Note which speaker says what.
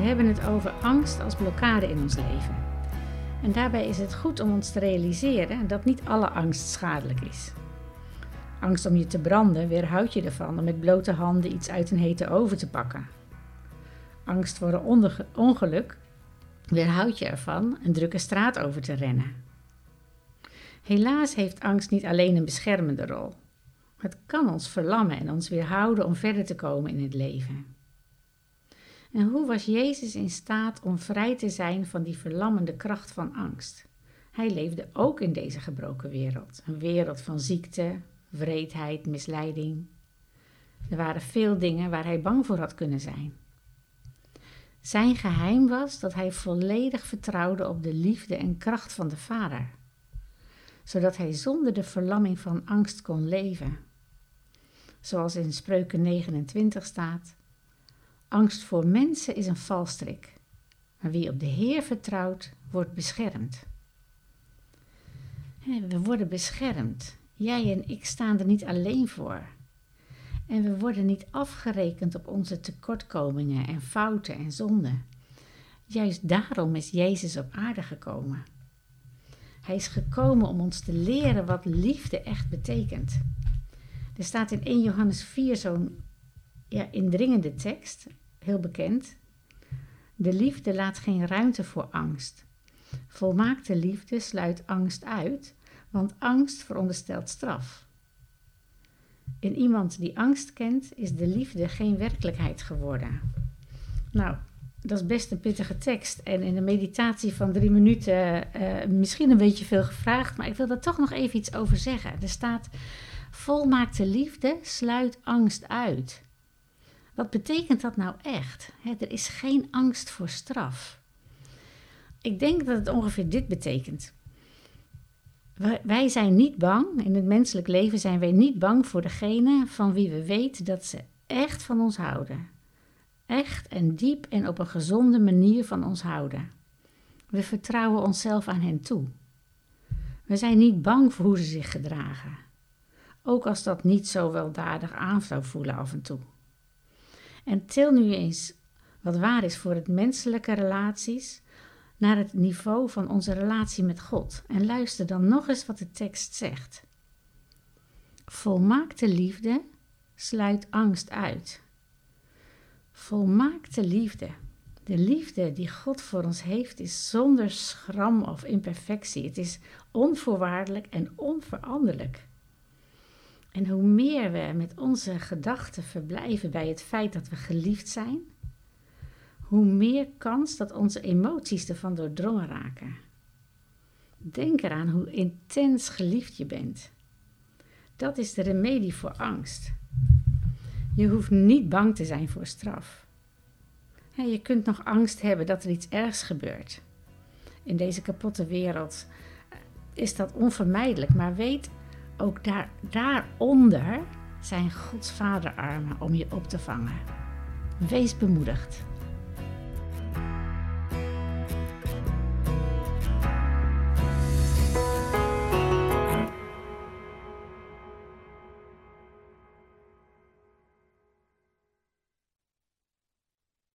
Speaker 1: We hebben het over angst als blokkade in ons leven. En daarbij is het goed om ons te realiseren dat niet alle angst schadelijk is. Angst om je te branden weerhoudt je ervan om met blote handen iets uit een hete oven te pakken. Angst voor een ongeluk weerhoudt je ervan een drukke straat over te rennen. Helaas heeft angst niet alleen een beschermende rol. Het kan ons verlammen en ons weerhouden om verder te komen in het leven. En hoe was Jezus in staat om vrij te zijn van die verlammende kracht van angst? Hij leefde ook in deze gebroken wereld, een wereld van ziekte, wreedheid, misleiding. Er waren veel dingen waar hij bang voor had kunnen zijn. Zijn geheim was dat hij volledig vertrouwde op de liefde en kracht van de Vader, zodat hij zonder de verlamming van angst kon leven. Zoals in Spreuken 29 staat: Angst voor mensen is een valstrik, maar wie op de Heer vertrouwt, wordt beschermd. We worden beschermd. Jij en ik staan er niet alleen voor. En we worden niet afgerekend op onze tekortkomingen en fouten en zonden. Juist daarom is Jezus op aarde gekomen. Hij is gekomen om ons te leren wat liefde echt betekent. Er staat in 1 Johannes 4 zo'n ja, indringende tekst, heel bekend. De liefde laat geen ruimte voor angst. Volmaakte liefde sluit angst uit, want angst veronderstelt straf. In iemand die angst kent, is de liefde geen werkelijkheid geworden. Nou, dat is best een pittige tekst. En in een meditatie van drie minuten uh, misschien een beetje veel gevraagd, maar ik wil er toch nog even iets over zeggen. Er staat: Volmaakte liefde sluit angst uit. Wat betekent dat nou echt? er is geen angst voor straf. Ik denk dat het ongeveer dit betekent. Wij zijn niet bang, in het menselijk leven zijn wij niet bang voor degene van wie we weten dat ze echt van ons houden. Echt en diep en op een gezonde manier van ons houden. We vertrouwen onszelf aan hen toe. We zijn niet bang voor hoe ze zich gedragen. Ook als dat niet zo weldadig aan zou voelen af en toe. En til nu eens wat waar is voor het menselijke relaties naar het niveau van onze relatie met God. En luister dan nog eens wat de tekst zegt. Volmaakte liefde sluit angst uit. Volmaakte liefde. De liefde die God voor ons heeft is zonder schram of imperfectie. Het is onvoorwaardelijk en onveranderlijk. En hoe meer we met onze gedachten verblijven bij het feit dat we geliefd zijn, hoe meer kans dat onze emoties ervan doordrongen raken. Denk eraan hoe intens geliefd je bent. Dat is de remedie voor angst. Je hoeft niet bang te zijn voor straf. Je kunt nog angst hebben dat er iets ergs gebeurt. In deze kapotte wereld is dat onvermijdelijk, maar weet ook daar, daaronder zijn Gods vaderarmen om je op te vangen. Wees bemoedigd.